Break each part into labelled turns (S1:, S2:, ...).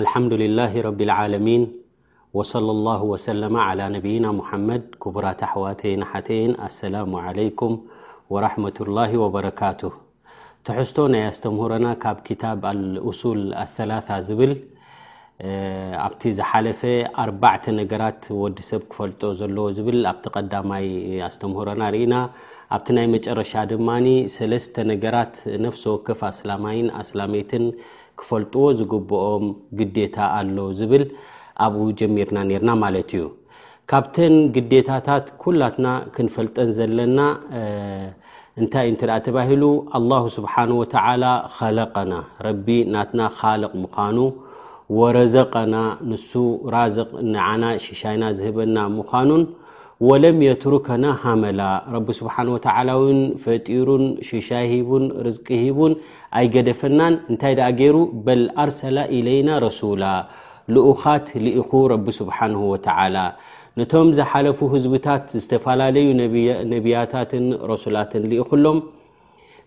S1: ኣልሓምዱሊላሂ ረቢልዓለሚን ወሰለላሁ ወሰለመ ዓላ ነብይና ሙሓመድ ክቡራት ኣሕዋተይን ኣሓተይን ኣሰላሙ ዓለይኩም ወራሕመቱላሂ ወበረካቱ ትሕዝቶ ናይ ኣስተምህሮና ካብ ክታብ ኣልእሱል ኣሰላሳ ዝብል ኣብቲ ዝሓለፈ ኣርባዕተ ነገራት ወዲ ሰብ ክፈልጦ ዘለዎ ዝብል ኣብቲ ቀዳማይ ኣስተምህሮና ርኢና ኣብቲ ናይ መጨረሻ ድማ ሰለስተ ነገራት ነፍሲ ወከፍ ኣስላማይን ኣስላመይትን ክፈልጥዎ ዝግብኦም ግዴታ ኣሎ ዝብል ኣብኡ ጀሚርና ነርና ማለት እዩ ካብተን ግዴታታት ኩላትና ክንፈልጠን ዘለና እንታይ እንተ ተባሂሉ ኣላሁ ስብሓን ወተላ ኸለቀና ረቢ ናትና ካልቕ ምዃኑ ወረዘቀና ንሱ ራዝቕ ንዓና ሽሻይና ዝህበና ምዃኑን ወለም የትሩከና ሃመላ ረቢ ስብሓን ወተዓላ እውን ፈጢሩን ሽሻይ ሂቡን ርዝቂ ሂቡን ኣይገደፈናን እንታይ ደኣ ገይሩ በል ኣርሰላ ኢለይና ረሱላ ልኡኻት ልኢኹ ረቢ ስብሓን ወተላ ነቶም ዝሓለፉ ህዝብታት ዝተፈላለዩ ነብያታትን ረሱላትን ልኢኹሎም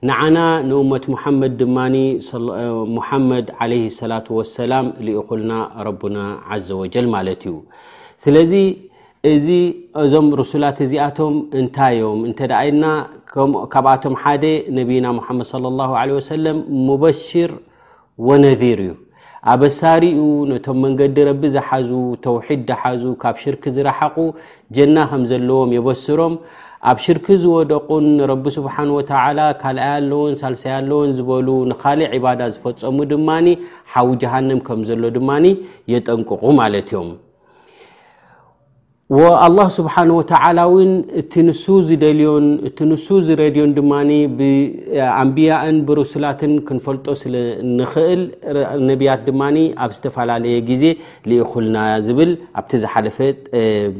S1: ንዓና ንእመት ሙሓመድ ድማ ሙሓመድ ዓለይ ሰላት ወሰላም ልኢኹልና ረቡና ዓዘ ወጀል ማለት እዩ ስለዚ እዚ እዞም ርሱላት እዚኣቶም እንታይ እዮም እንተ ኢልና ካብኣቶም ሓደ ነብይና ሙሓመድ ለ ላ ለ ወሰለም ሙበሽር ወነዚር እዩ ኣበሳሪኡ ነቶም መንገዲ ረቢ ዝሓዙ ተውሒድ ድሓዙ ካብ ሽርክ ዝረሓቑ ጀና ከም ዘለዎም የበስሮም ኣብ ሽርክ ዝወደቑን ረቢ ስብሓን ወተላ ካልኣይ ኣለዎን ሳልሳይ ኣለዎን ዝበሉ ንካልእ ዕባዳ ዝፈፀሙ ድማ ሓዊ ጀሃንም ከም ዘሎ ድማ የጠንቅቑ ማለት እዮም ኣላህ ስብሓን ወተዓላ እውን እቲ ንሱ ዝደልዮን እቲ ንሱ ዝረድዮን ድማ ብኣንብያእን ብሩስላትን ክንፈልጦ ስለ ንኽእል ነቢያት ድማ ኣብ ዝተፈላለየ ግዜ ልኢኹልና ዝብል ኣብቲ ዝሓለፈ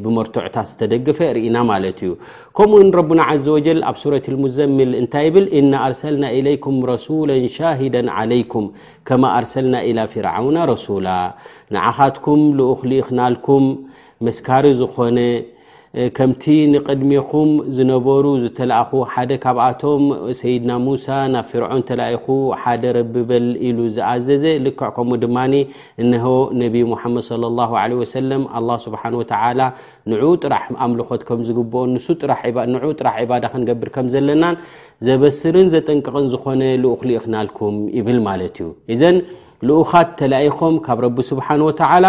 S1: ብመርትዖታት ዝተደገፈ ርኢና ማለት እዩ ከምኡ ውን ረቡና ዓዘ ወጀል ኣብ ሱረት ሙዘምል እንታይ ይብል እና ኣርሰልና ኢለይኩም ረሱለን ሻሂደን ዓለይኩም ከማ ኣርሰልና ኢላ ፍርዓውና ረሱላ ንዓኻትኩም ልኡኽ ልኢኽናልኩም መስካሪ ዝኾነ ከምቲ ንቅድሜኹም ዝነበሩ ዝተላእኹ ሓደ ካብኣቶም ሰይድና ሙሳ ናብ ፍርዖን ተላኢኹ ሓደ ረቢ በል ኢሉ ዝኣዘዘ ልክዕ ከምኡ ድማ እነሀ ነቢ ሙሓመድ صለ ላሁ ለ ወሰለም ኣላ ስብሓን ወተላ ንዑ ጥራሕ ኣምልኾት ከም ዝግብኦ ንሱ ንዑ ጥራሕ ዕባዳ ክንገብር ከም ዘለናን ዘበስርን ዘጠንቅቕን ዝኾነ ልኡኽ ልኢኽናልኩም ይብል ማለት እዩ እዘን ልኡኻት ተላኢኾም ካብ ረቢ ስብሓን ወተላ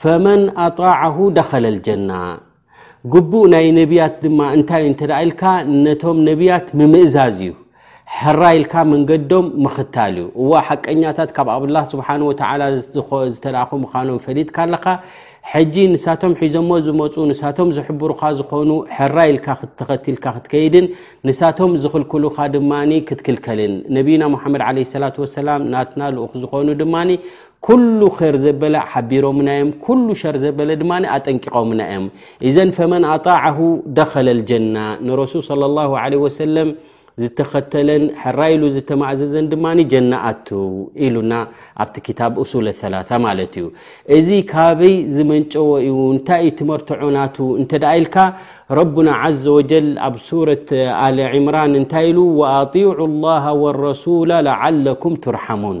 S1: ፈመን ኣጣዓሁ ደኸለ ልጀና ግቡእ ናይ ነብያት ድማ እንታይ እዩ እንተ ኢልካ ነቶም ነብያት ምምእዛዝ እዩ ሕራ ኢልካ መንገዶም ምኽታል እዩ እዋ ሓቀኛታት ካብ ኣብላ ስብሓን ወተላ ዝተላኣኹ ምዃኖም ፈሊጥካ ኣለኻ ሕጂ ንሳቶም ሒዞሞ ዝመፁ ንሳቶም ዝሕብሩካ ዝኾኑ ሕራ ኢልካ ተኸትልካ ክትከይድን ንሳቶም ዝኽልክሉካ ድማ ክትክልከልን ነቢና ሙሓመድ ለ ሰላት ወሰላም ናትና ልኡኽ ዝኾኑ ድማ ኩሉ ር ዘበለ ሓቢሮምና ዮም ኩሉ ሸር ዘበለ ድማ ኣጠንቂቆምና እዮም እዘን ፈመን ኣጣዓሁ ደኸለ ጀና ንረሱል صለ ላ ለ ወሰለም ዝተኸተለን ሕራይ ኢሉ ዝተማእዘዘን ድማ ጀና ኣት ኢሉና ኣብቲ ክታብ እሱለ ሰላ ማለት እዩ እዚ ካበይ ዝመንጨዎ እዩ እንታይ እዩ ትመርትዖናቱ እንተ ኢልካ ረቡና ዘ ወጀል ኣብ ሱረት ኣል ዕምራን እንታይ ኢሉ ኣጢዑ ላ ወረሱላ ለዓለኩም ትርሓሙን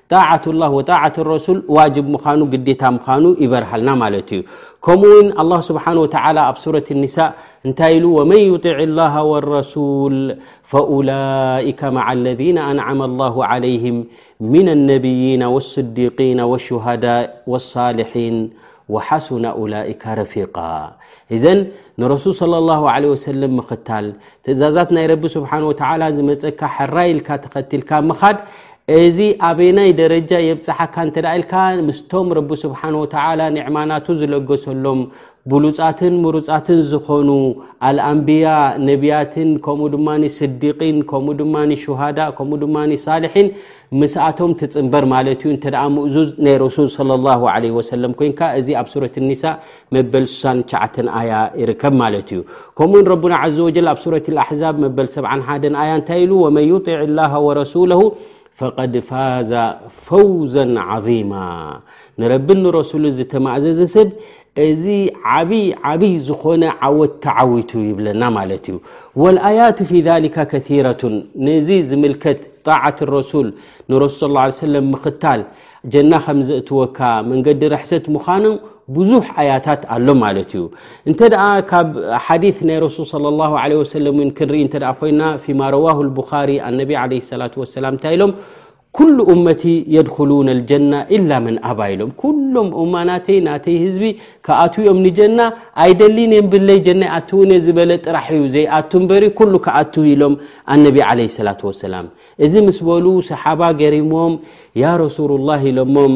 S1: طاعة الله وطاعة الرسول واجب مانو قديت مانو يبرهلنا مالت كم ون الله سبحانه وتعالى ب سورة النساء نت ل ومن يطع الله والرسول فأولئك مع الذين أنعم الله عليهم من النبيين والصديقين والشهداء والصالحين ወሓሱና ኡላካ ረፊቃ እዘን ንረሱል صለ ላ ለ ወሰለም ምኽታል ትእዛዛት ናይ ረቢ ስብሓን ወተላ ዝመፀካ ሕራይ ኢልካ ተኸትልካ ምኻድ እዚ ኣበናይ ደረጃ የብፅሓካ እንተ ኢልካ ምስቶም ረቢ ስብሓን ወተላ ኒዕማናቱ ዝለገሰሎም ብሉፃትን ምሩፃትን ዝኾኑ ኣልኣንብያ ነብያትን ከምኡ ድማ ስዲቂን ከምኡ ድማ ሹሃዳ ከምኡ ድማ ሳልሒን ምስኣቶም ትፅምበር ማለት እዩ እተ ምእዙዝ ናይ ረሱል صለ ላه ለ ወሰለም ኮንካ እዚ ኣብ ሱረት ኒሳ መበል 69 ኣያ ይርከብ ማለት እዩ ከምኡ ውን ረቡና ዘ ወጀል ኣብ ሱረት ኣሕዛብ መበል 71 ኣያ እንታይ ኢሉ ወመን ይጢዕ ላሃ ወረሱለሁ ፈቐድ ፋዛ ፈውዘ ዓظማ ንረብን ንረሱሉ ዝተማእዘዘ ሰብ እዚ ዓብይ ዓብይ ዝኾነ ዓወት ተዓዊቱ ይብለና ማለት እዩ ወልኣያቱ ፊ ሊካ ከረቱን ንዚ ዝምልከት ጣዓት ረሱል ንረሱል ስ ለ ሰለም ምኽታል ጀና ከም ዘእትወካ መንገዲ ርሕሰት ምዃኑ ብዙሕ ኣያታት ኣሎ ማለት እዩ እንተ ካብ ሓዲ ናይ ረሱል صለ ላ ለ ወሰለም ን ክንርኢ እተ ኮይና ፊማ ረዋሁ ልቡኻሪ ኣነቢ ለ ላት ወሰላም እንታይ ኢሎም ኩሉ እመቲ የድክሉን ልጀና ኢላ መን ኣባ ኢሎም ኩሎም እማናተይ ናተይ ህዝቢ ክኣትው እዮም ንጀና ኣይደሊን የ ብለይ ጀና ይኣትውን የ ዝበለ ጥራሕ እዩ ዘይኣቱ በሪ ኩሉ ክኣትው ኢሎም ኣነቢ ለ ሰላ ወሰላም እዚ ምስ በሉ ሰሓባ ገሪሞም ያ ረሱሉ ላ ኢሎሞም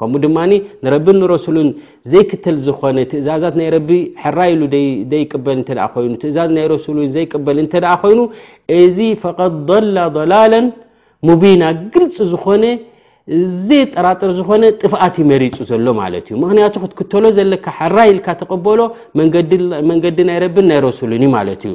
S1: ከምኡ ድማ ንረብን ንረሱሉን ዘይክተል ዝኾነ ትእዛዛት ናይ ረቢ ሕራይ ኢሉ ዘይቅበል እተ ኮይኑ ትእዛዝ ናይ ረሱሉ ዘይቅበል እንተ ኮይኑ እዚ ፈቐድ ضላ ضላለን ሙቢና ግልፂ ዝኾነ ዘየጠራጥር ዝኾነ ጥፍኣት ይመሪፁ ዘሎ ማለት እዩ ምክንያቱ ክትክተሎ ዘለካ ሕራይ ኢልካ ተቐበሎ መንገዲ ናይ ረብን ናይ ረሱሉን እዩ ማለት እዩ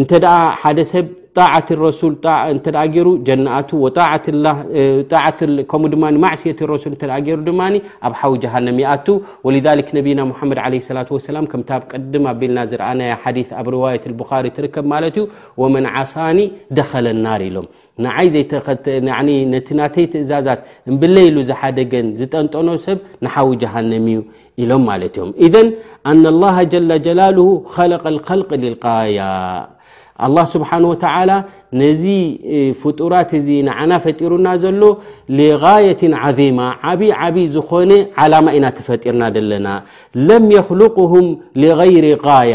S1: እንተ ሓደ ሰብ ጣዓት ረሱል እተ ገይሩ ጀና ኣት ከምኡ ድማ ማዕስየት ረሱል እተ ገይሩ ድማ ኣብ ሓዊ ጀሃንም ይኣቱ ወ ነቢና ሙሓመድ ለ ላ ሰላም ከምታ ብ ቀድም ኣቢልና ዝረኣናያ ሓዲ ኣብ ርዋየት ቡኻሪ ትርከብ ማለት እዩ ወመን ዓሳኒ ደኸለናር ኢሎም ንዓይ ነቲ ናተይ ትእዛዛት እምብለ ኢሉ ዝሓደገን ዝጠንጠኖ ሰብ ንሓዊ ጀሃንም እዩ ኢሎም ማለት እዮም እዘ ኣና ላሃ ጀላ ጀላል ኸለቀ ልከልቅ ልቃያ ኣላ ስብሓን ወተላ ነዚ ፍጡራት እዚ ንዓና ፈጢሩና ዘሎ ልጋየት ዓማ ዓብ ዓብ ዝኾነ ዓላማ ኢና ተፈጢርና ዘለና ለም የክልቁም ልغይሪ غያ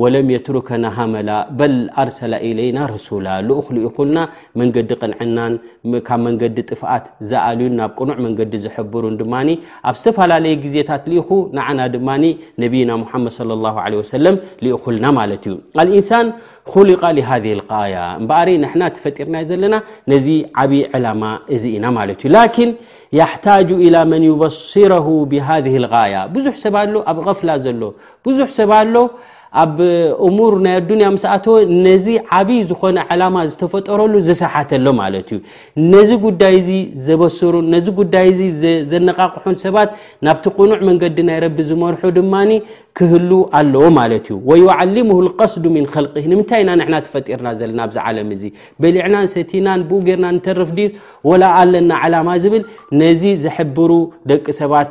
S1: ወለም የትሩከና ሃመላ በል ኣርሰላ ኢለይና ረሱላ ልኡኽ ልኡኹልና መንገዲ ቅንዕናን ካብ መንገዲ ጥፍኣት ዝኣልዩን ናብ ቅኑዕ መንገዲ ዝሕብሩን ድማ ኣብ ዝተፈላለየ ግዜታት ልኢኹ ንዓና ድማ ነብይና ሙሓመድ ለ ላ ለ ወሰለም ልኡኹልና ማለት እዩ ኣልእንሳን ኹሊቃ ሃ ልቃያ እምበኣሪ ንሕና ተፈጢርናዮ ዘለና ነዚ ዓብዪ ዕላማ እዚ ኢና ማለት እዩ ላኪን ያሕታጁ ኢላ መን ዩበሲረሁ ብሃ ልጋያ ብዙሕ ሰብ ኣሎ ኣብ ቐፍላ ዘሎ ብዙሕ ሰብ ኣሎ ኣብ እሙር ናይ ኣዱንያ ምስ ኣተወ ነዚ ዓብይ ዝኾነ ዕላማ ዝተፈጠረሉ ዝሰሓተሎ ማለት እዩ ነዚ ጉዳይ እዚ ዘበስሩን ነዚ ጉዳይ እዚ ዘነቃቕሑን ሰባት ናብቲ ቅኑዕ መንገዲ ናይ ረቢ ዝመርሑ ድማ ክህሉ ኣለዎ ማለት እዩ ወዩዓሊሙሁ ልቀስዱ ምን ከልቂ ንምንታይ ኢና ንሕና ተፈጢርና ዘለና ኣብዚ ዓለም እዚ በሊዕናን ሰቲናን ብኡ ገርና ንተርፍ ድ ወላ ኣለና ዕላማ ዝብል ነዚ ዝሕብሩ ደቂ ሰባት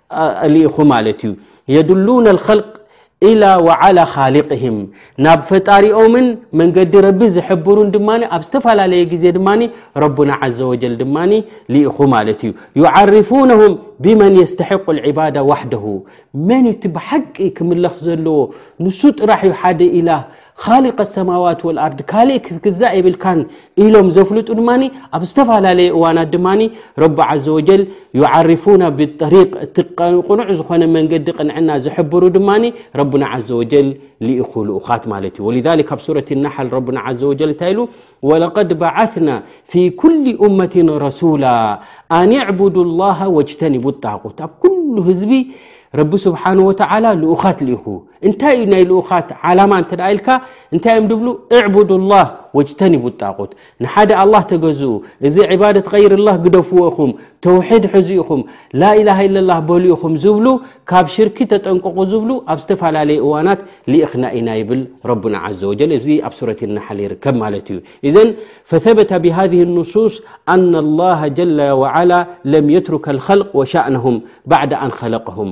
S1: ልኢኹ ማለት እዩ የድሉነ ልክልቅ ኢላ ወዓላ ካልቅህም ናብ ፈጣሪኦምን መንገዲ ረቢ ዝሕብሩን ድማ ኣብ ዝተፈላለየ ግዜ ድማ ረቡና ዘ ወጀል ድማ ልኢኹ ማለት እዩ ዩዓርፉነም ብመን የስተሕቁ ዕባዳ ዋሕደሁ መን ዩቲ ብሓቂ ክምለኽ ዘለዎ ንሱ ጥራሕ ዩ ሓደ ኢላ ኻሊቀ ኣሰማዋት ወልኣርድ ካልእ ክግዛእ የብልካን ኢሎም ዘፍልጡ ድማ ኣብ ዝተፈላለየ እዋናት ድማ ረቢ ዘ ወጀል ዩዓርፉና ብጠሪቅ እቲ ቅኑዕ ዝኾነ መንገዲ ቅንዕና ዝሕብሩ ድማ ረብና ዘ ወጀል ልኢኹ ልኡኻት ማለት እዩ ወ ካብ ሱረት ናሓል ረብና ዘ ወጀል እንታይ ኢሉ ወለቀድ ባዓትና ፊ ኩል እመትን ረሱላ ኣን ዕቡዱ ላሃ ወጅተኒቡ ጣቁት ኣብ ኩሉ ህዝቢ ረቢ ስብሓን ወተዓላ ልኡኻት ልኢኹ እንታይ እዩ ናይ ልኡኻት ዓላማ እተ ኢልካ እንታይ እዮም ድብሉ እዕቡድ ላህ ወጅተኒቡ ጣቁት ንሓደ ኣላ ተገዝኡ እዚ ዕባደት ይር ላ ግደፍዎ ኢኹም ተውሒድ ሕዙ ኢኹም ላኢላ ለላ በሉ ኢኹም ዝብሉ ካብ ሽርኪ ተጠንቀቑ ዝብሉ ኣብ ዝተፈላለየ እዋናት ልእኽና ኢና ይብል ረና ዘ ወጀ እዚ ኣብ ሱረት ናሓል ይርከብ ማለት እዩ እዘን ፈተበተ ብሃ ንሱስ ኣና ላ ጀላ ላ ለም የትሩከ ልክ ወሻእነሁም ባዕዳ ኣንከለቅሁም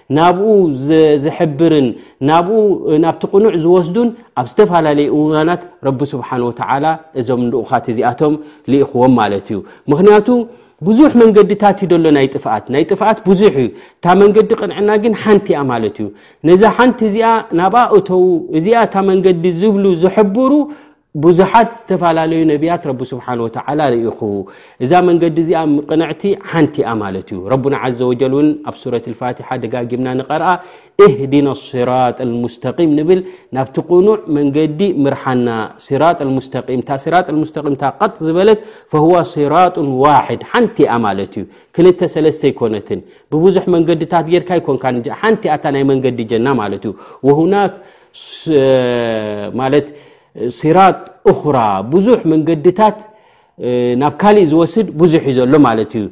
S1: ናብኡ ዝሕብርን ናብኡ ናብቲ ቅኑዕ ዝወስዱን ኣብ ዝተፈላለዩ እዋናት ረቢ ስብሓን ወተላ እዞም ልኡኻት እዚኣቶም ልኢኽዎም ማለት እዩ ምክንያቱ ብዙሕ መንገድታት እዩ ደሎ ናይ ጥፍኣት ናይ ጥፍኣት ብዙሕ እዩ እታ መንገዲ ቅንዕና ግን ሓንቲ እያ ማለት እዩ ነዛ ሓንቲ እዚኣ ናብኣ እተው እዚኣ እታ መንገዲ ዝብሉ ዝሕብሩ ብዙሓት ዝተፈላለዩ ነቢያት ረቢ ስብሓን ወተላ ርኢኹ እዛ መንገዲ እዚኣ ቅንዕቲ ሓንቲ እያ ማለት እዩ ረቡና ዘ ወጀል እውን ኣብ ሱረት ፋትሓ ደጋጊምና ንቐርኣ እህዲና ስራጥ ሙስተቂም ንብል ናብቲ ቅኑዕ መንገዲ ምርሓና ስራጥ ሙስተቂም እታ ስራጥ ሙስተቂም እታ ቀጥ ዝበለት ፈህዋ ስራጡ ዋሕድ ሓንቲ እያ ማለት እዩ ክልተ ሰለስተ ኣይኮነትን ብብዙሕ መንገድታት ጌርካ ኣይኮንካ ሓንቲ እያ እታ ናይ መንገዲ ጀና ማለት እዩ ወሁናክ ማለት ሲራጥ እኹራ ብዙሕ መንገድታት ናብ ካሊእ ዝወስድ ብዙሕ እዩ ዘሎ ማለት እዩ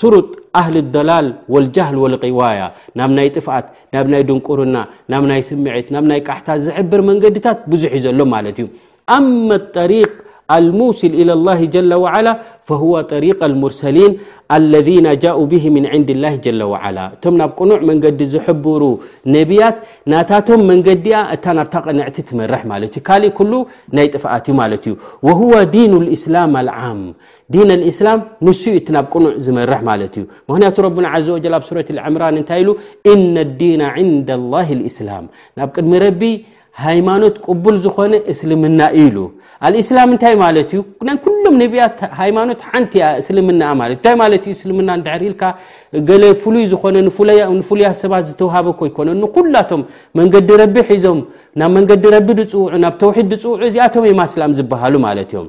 S1: ስሩጥ ኣህሊ ደላል ወልጃህል ወልቂዋያ ናብ ናይ ጥፍኣት ናብ ናይ ድንቁርና ናብ ናይ ስምዒት ናብ ናይ ቃሕታት ዝሕብር መንገድታት ብዙሕ እዩ ዘሎ ማለት እዩ ኣመ ጠሪቅ ኣልሙስል ኢለ ላ ጀለ ዋዓላ ፈሁወ ጠሪቅ ኣልሙርሰሊን ኣለذነ ጃኡ ብሂ ምን ዕንድ ላ ጀለ ዋዓላ እቶም ናብ ቅኑዕ መንገዲ ዝሕብሩ ነቢያት ናታቶም መንገዲ እያ እታ ናብታ ቅንዕቲ ትመርሕ ማለት እዩ ካልእ ኩሉ ናይ ጥፍኣት እዩ ማለት እዩ ወሁወ ዲን ልእስላም ኣልዓም ዲን ኣልእስላም ንሱ እዩ እቲ ናብ ቅኑዕ ዝመርሕ ማለት እዩ ምክንያቱ ረብና ዘ ወጀል ኣብ ሱረት ዕምራን እንታይ ኢሉ እነ ዲና ዕንደ ላ ልእስላም ናብ ቅድሚ ረቢ ሃይማኖት ቅቡል ዝኾነ እስልምና እዩ ኢሉ ኣልእስላም እንታይ ማለት እዩ ናይ ኩሎም ነቢያት ሃይማኖት ሓንቲ እያ እስልምና ማለት እንታይ ማለት እዩ እስልምና እንድሕር ኢልካ ገለ ፍሉይ ዝኾነ ንፍሉያ ሰባት ዝተውሃበ ኮይኮነ ንኩላቶም መንገዲ ረቢ ሒዞም ናብ መንገዲ ረቢ ድፅውዑ ናብ ተውሒድ ድፅውዑ እዚኣቶም እዮም ኣስላም ዝበሃሉ ማለት እዮም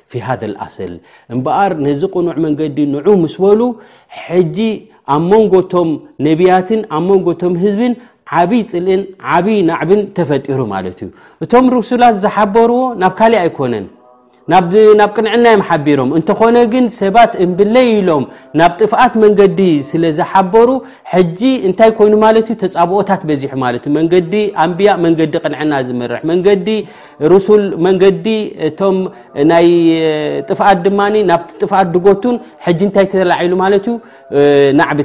S1: ፊ ሃذ ኣስል እምበኣር ነዚ ቅኑዕ መንገዲ ንዑ ምስ በሉ ሕጂ ኣብ መንጎቶም ነቢያትን ኣብ መንጎቶም ህዝብን ዓብይ ፅልእን ዓብይ ናዕብን ተፈጢሩ ማለት እዩ እቶም ርሱላት ዝሓበርዎ ናብ ካሊእ ኣይኮነን ናብ ቅንዕና እዮም ሓቢሮም እንተኾነ ግን ሰባት እምብለይ ኢሎም ናብ ጥፍኣት መንገዲ ስለ ዝሓበሩ ሕጂ እንታይ ኮይኑ ማለት እዩ ተፃብኦታት በዚሑ ማለት እዩ መንገዲ ኣንቢያ መንገዲ ቅንዕና ዝምርሕ መንገዲ ርሱል መንገዲ እቶም ናይ ጥፍኣት ድማ ናብቲ ጥፍኣት ድጎቱን ሕጂ እንታይ ተላዒሉ ማለት እዩ ናዕቢ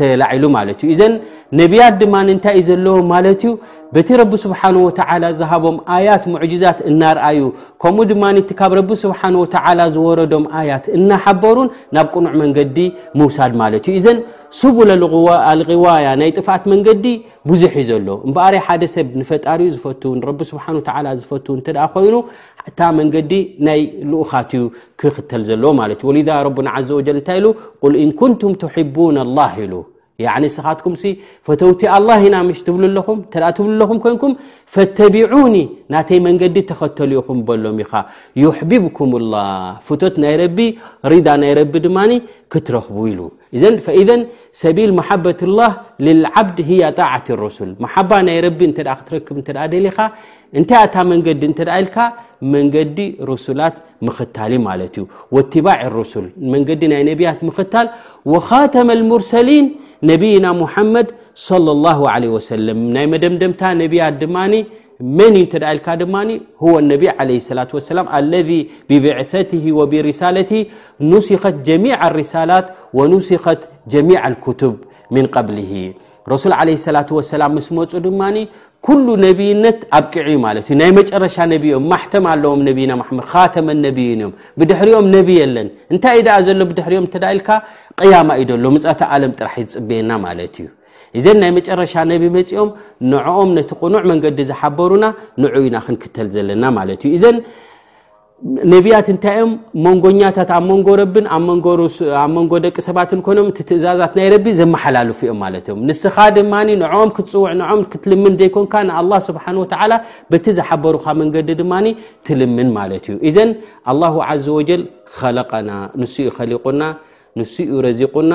S1: ተላዒሉ ማለት እዩ እዘን ነቢያት ድማ እንታይ እዩ ዘለዎ ማለት እዩ በቲ ረቢ ስብሓን ወተዓላ ዝሃቦም ኣያት ሙዕጅዛት እናርኣዩ ከምኡ ድማ እቲ ካብ ረቢ ስብሓን ወተዓላ ዝወረዶም ኣያት እናሓበሩን ናብ ቅኑዕ መንገዲ ምውሳድ ማለት እዩ እዘን ስቡል ኣልዋያ ናይ ጥፍኣት መንገዲ ብዙሕ እዩ ዘሎ እምበኣር ሓደ ሰብ ንፈጣሪኡ ዝፈት ንረቢ ስብሓን ተላ ዝፈት እተ ኮይኑ እታ መንገዲ ናይ ልኡኻት እዩ ክኽተል ዘለዎ ማለት እዩ ወልዛ ረና ዘ ወጀል እንታይ ኢሉ ቁል እንኩንቱም ትሕቡና ላህ ኢሉ ንስኻትኩም ፈተውቲ ኣላ ኢና ምሽ ትብሉ ኣለኹም እተ ትብሉ ኣለኹም ኮይንኩም ፈተቢዑኒ ናተይ መንገዲ ተኸተሉ ኢኹም በሎም ኢኻ ዩሕቢብኩም ላ ፍቶት ናይ ረቢ ሪዳ ናይ ረቢ ድማ ክትረኽቡ ኢሉ ሰቢል መሓበት ላህ ልልዓብድ ህያ ጣዓት ረሱል መሓባ ናይ ረቢ እተ ክትረክብ እተ ደሊኻ እንታይ ኣታ መንገዲ እተ ኢልካ መንገዲ ሩሱላት ምኽታሊ ማለት እዩ ወትባዕ ሩሱል መንገዲ ናይ ነቢያት ምኽታል ወኻተመ ልሙርሰሊን ነብይና ሙሓመድ ለ ላ ለ ወሰለም ናይ መደምደምታ ነቢያት ድማ መን እዩ እንተደኣ ኢልካ ድማ ሁወ ነቢ ዓለ ሰላት ወሰላም ኣለذ ብብዕثት ወብሪሳለት ኑስኸት ጀሚዕ ኣሪሳላት ወኑስኸት ጀሚዕ ኣልክቱብ ምን ቐብሊ ረሱል ዓለ ሰላት ወሰላም ምስ መፁ ድማ ኩሉ ነብይነት ኣብቅዕ ዩ ማለት እዩ ናይ መጨረሻ ነቢ ዮም ማሕተም ኣለዎም ነብና ማመድ ካተመ ነብይን እዮም ብድሕሪኦም ነቢ የለን እንታይ እዩ ደኣ ዘሎ ብድሕሪኦም እተ ኢልካ ቅያማ እዩ ዘሎ ምፀተ ኣለም ጥራሕ ዝፅበየና ማለት እዩ እዘን ናይ መጨረሻ ነቢ መፂኦም ንዕኦም ነቲ ቅኑዕ መንገዲ ዝሓበሩና ንዑ ኢና ክንክተል ዘለና ማለት እዩ እዘን ነቢያት እንታይ እዮም መንጎኛታት ኣብ መንጎ ረብን ኣብ መንጎ ደቂ ሰባትን ኮኖም እቲ ትእዛዛት ናይ ረቢ ዘመሓላልፉ እዮም ማለት እዮም ንስኻ ድማ ንዕኦም ክትፅውዕ ንኦም ክትልምን ዘይኮንካ ንኣላ ስብሓን ወተላ በቲ ዝሓበሩካ መንገዲ ድማ ትልምን ማለት እዩ እዘን ኣላሁ ዘ ወጀል ኸለቀና ንስኡ ኸሊቁና ንስኡ ረዚቁና